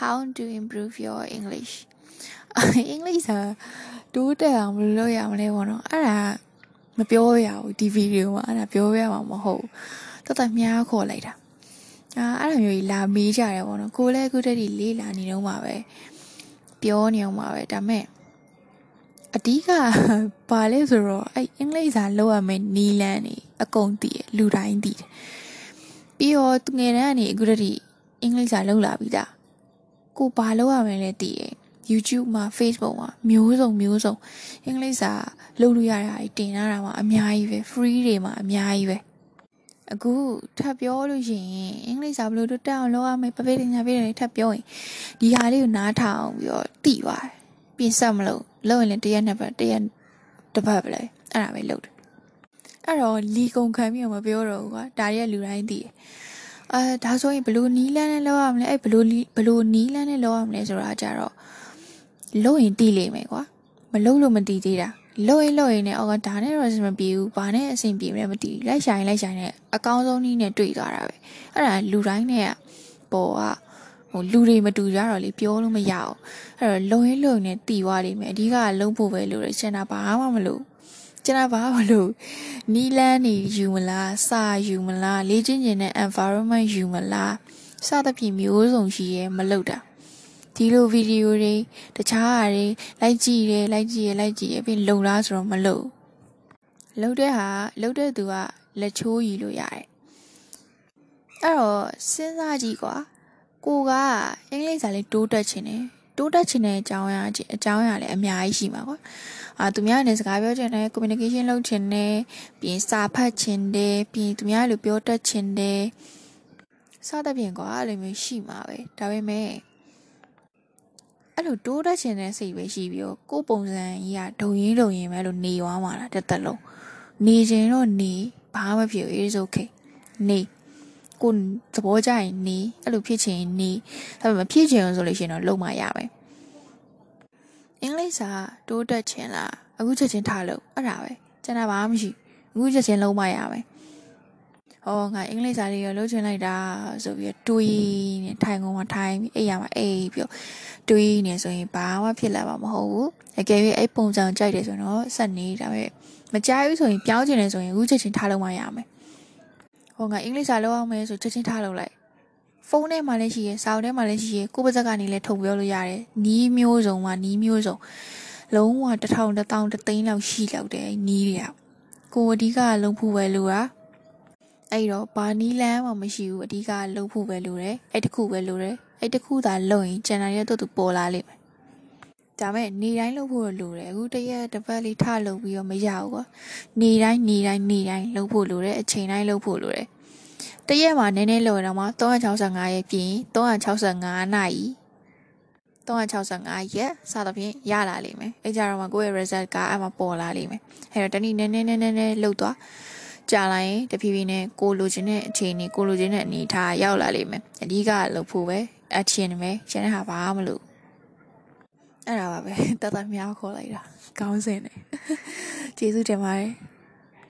how to improve your english အင်္ဂလိပ်စာတိုးတက်အောင်ဘယ်လိုလုပ်ရမလဲပေါ့နော်အဲ့ဒါမပြောရဘူးဒီဗီဒီယိုမှာအဲ့ဒါပြောရမှာမဟုတ်ဘူးတော်တော်များခေါ်လိုက်တာအာအဲ့လိုမျိုးကြီးလာမေးကြတယ်ပေါ့နော်ကိုလည်းအခုတည်းကလေးလာနေတော့မှာပဲပြောနေအောင်ပါပဲဒါမဲ့အဓိကဘာလဲဆိုတော့အဲ့အင်္ဂလိပ်စာလောက်ရမယ်နီလန်းနေအကုန်တည်တယ်လူတိုင်းတည်တယ်ပြီးတော့သူငယ်တန်းကနေအခုတည်းကအင်္ဂလိပ်စာလောက်လာပြီးသား ကိုဘာလောက်ရမယ်လဲတည်တယ် YouTube မှာ Facebook မှာမျိုးစုံမျိုးစုံအင်္ဂလိပ်စာလုပ်လို့ရတာတင်လာတာမှာအများကြီးပဲ free တွေမှာအများကြီးပဲအခုထပ်ပြောလို့ရှိရင်အင်္ဂလိပ်စာဘယ်လိုတက်အောင်လုပ်ရမလဲပပိတ်ညာပိတ်တွေထပ်ပြောရင်ဒီဟာလေးကိုနားထောင်ပြီးတော့တိပါတယ်ပြင်ဆက်မလို့လုပ်ရင်လည်းတရက်နှစ်ပတ်တရက်တစ်ပတ်ပဲလေအဲ့ဒါပဲလုပ်တယ်အဲ့တော့လီကုံခံပြီးတော့မပြောတော့ဘူးကွာဒါတွေကလူတိုင်းသိတယ် အဲဒါဆိုရင်ဘလို့နီးလန်းနဲ့လောက်ရမလဲအဲ့ဘလို့ဘလို့နီးလန်းနဲ့လောက်ရမလဲဆိုတာကြတော့လို့ရင်တီးလိမ့်မယ်ကွာမလို့လို့မတီးသေးတာလို့ရင်လို့ရင်လည်းအော်ဒါနဲ့တော့မပြေဘူးဘာနဲ့အဆင်ပြေမလဲမတီးလိုက်ဆိုင်လိုက်ဆိုင်နဲ့အကောင်းဆုံးနည်းနဲ့တွေ့သွားတာပဲအဲ့ဒါလူတိုင်းနဲ့ကပေါ်ကဟိုလူတွေမတူကြတော့လေပြောလို့မရအောင်အဲ့တော့လုံရင်လုံနဲ့တီးသွားလိမ့်မယ်အဓိကလုံဖို့ပဲလို့ရချင်တာဘာမှမလို့ ကျန်တာဘာမလို့နီလန်းနေယူမလားစာယူမလားလေ့ကျင့်ကျင်တဲ့ environment ယူမလားစသဖြင့်မျိုးစုံရှိရဲမလုပ်တာဒီလိုဗီဒီယိုတွေတခြားဟာတွေလိုက်ကြည့်တယ်လိုက်ကြည့်ရလိုက်ကြည့်ရပြီးလုံလားဆိုတော့မလုံလုံတဲ့ဟာလုံတဲ့သူကလက်ချိုးယူလို့ရတယ်အဲ့တော့စဉ်းစားကြည့်ကွာကိုကအင်္ဂလိပ်စာလေးတိုးတက်ချင်တယ် တိုးတက်ချင်တဲ့အကြောင်းအရာအကြောင်းအရာလည်းအများကြီးရှိမှာကွာအာသူများနဲ့စကားပြောချင်တယ် communication လုပ်ချင်တယ်ပြီးစာဖတ်ချင်တယ်ပြီးသူများလိုပြောတတ်ချင်တယ်စသဖြင့်ကွာအဲ့လိုမျိုးရှိမှာပဲဒါပေမဲ့အဲ့လိုတိုးတက်ချင်တဲ့စိတ်ပဲရှိပြီးတော့ကိုယ်ပုံစံကြီးကဒုံရင်းဒုံရင်းပဲလို့နေသွားမှာလားတစ်သက်လုံးနေခြင်းတော့နေဘာမှမဖြစ်ဘူး it's okay နေ ကိုသဘောကျရင်နေအဲ့လိုဖြစ်ချင်နေဒါပေမဲ့မဖြစ်ချင်ဆိုလို့ရှိရင်တော့လုံးမရမယ်အင်္ဂလိပ်စာတိုးတက်ချင်လားအခုချက်ချင်းထားလို့အဲ့ဒါပဲကျန်တာဘာမှမရှိအခုချက်ချင်းလုံးမရမယ်ဟောငါအင်္ဂလိပ်စာတွေရောလုပ်ချင်လိုက်တာဆိုပြီးတွေးနေထိုင်ကုန်မှာထိုင်ပြီးအိပ်ရမှာအိပ်ပြီးတွေးနေဆိုရင်ဘာမှဖြစ်လာမှာမဟုတ်ဘူးအကယ်၍အဲ့ပုံစံကြိုက်တယ်ဆိုတော့ဆက်နေဒါပေမဲ့မကြိုက်ဘူးဆိုရင်ပြောင်းချင်တယ်ဆိုရင်အခုချက်ချင်းထားလို့မရမယ် ဟောငါအင်္ဂလိပ်စာလုပ်အောင်မယ်ဆိုချက်ချင်းထားလုပ်လိုက်ဖုန်းထဲမှာလည်းရှိရယ်စာအုပ်ထဲမှာလည်းရှိရယ်ကိုယ့်ပါဇက်ကနေလည်းထုံပြောလို့ရတယ်နီးမျိုးစုံမှာနီးမျိုးစုံလုံးဝတစ်ထောင်တစ်တောင်တစ်သိန်းလောက်ရှိလောက်တယ်နီးတွေကကိုအဓိကလုံးဖို့ပဲလိုတာအဲ့တော့ဘာနီးလန်းမှမရှိဘူးအဓိကလုံးဖို့ပဲလိုတယ်အဲ့တခုပဲလိုတယ်အဲ့တခုသာလုံရင်ကျန်တာရဲ့တော့သူပေါ်လာလိမ့်မယ် ဒါမဲ့နေတိုင်းလုပ်ဖို့လိုတယ်အခုတရက်တစ်ပတ်လေးထလုပ်ပြီးတော့မရဘူးကွာနေတိုင်းနေတိုင်းနေတိုင်းလုပ်ဖို့လိုတယ်အချိန်တိုင်းလုပ်ဖို့လိုတယ်တရက်မှာနည်းနည်းလုပ်ရတော့မှ365ရက်ပြင်365နာရီ365ရက်စသဖြင့်ရလာလိမ့်မယ်အဲကြတော့မှကိုယ့်ရဲ့ result ကအဲ့မှာပေါ်လာလိမ့်မယ်အဲတော့တနည်းနည်းနည်းနည်းနည်းလှုပ်သွားကြာလာရင်တဖြည်းဖြည်းနဲ့ကိုလိုချင်တဲ့အခြေအနေကိုလိုချင်တဲ့အနေအထားရောက်လာလိမ့်မယ်အဓိကလှုပ်ဖို့ပဲအချင်းပဲကျန်တဲ့ဟာဘာမှမလုပ် အဲ့ဒါပါပဲတတ်တတ်များခေါ်လိုက်တာကောင်းစင်တယ်ကျေးဇူးတင်ပါတယ်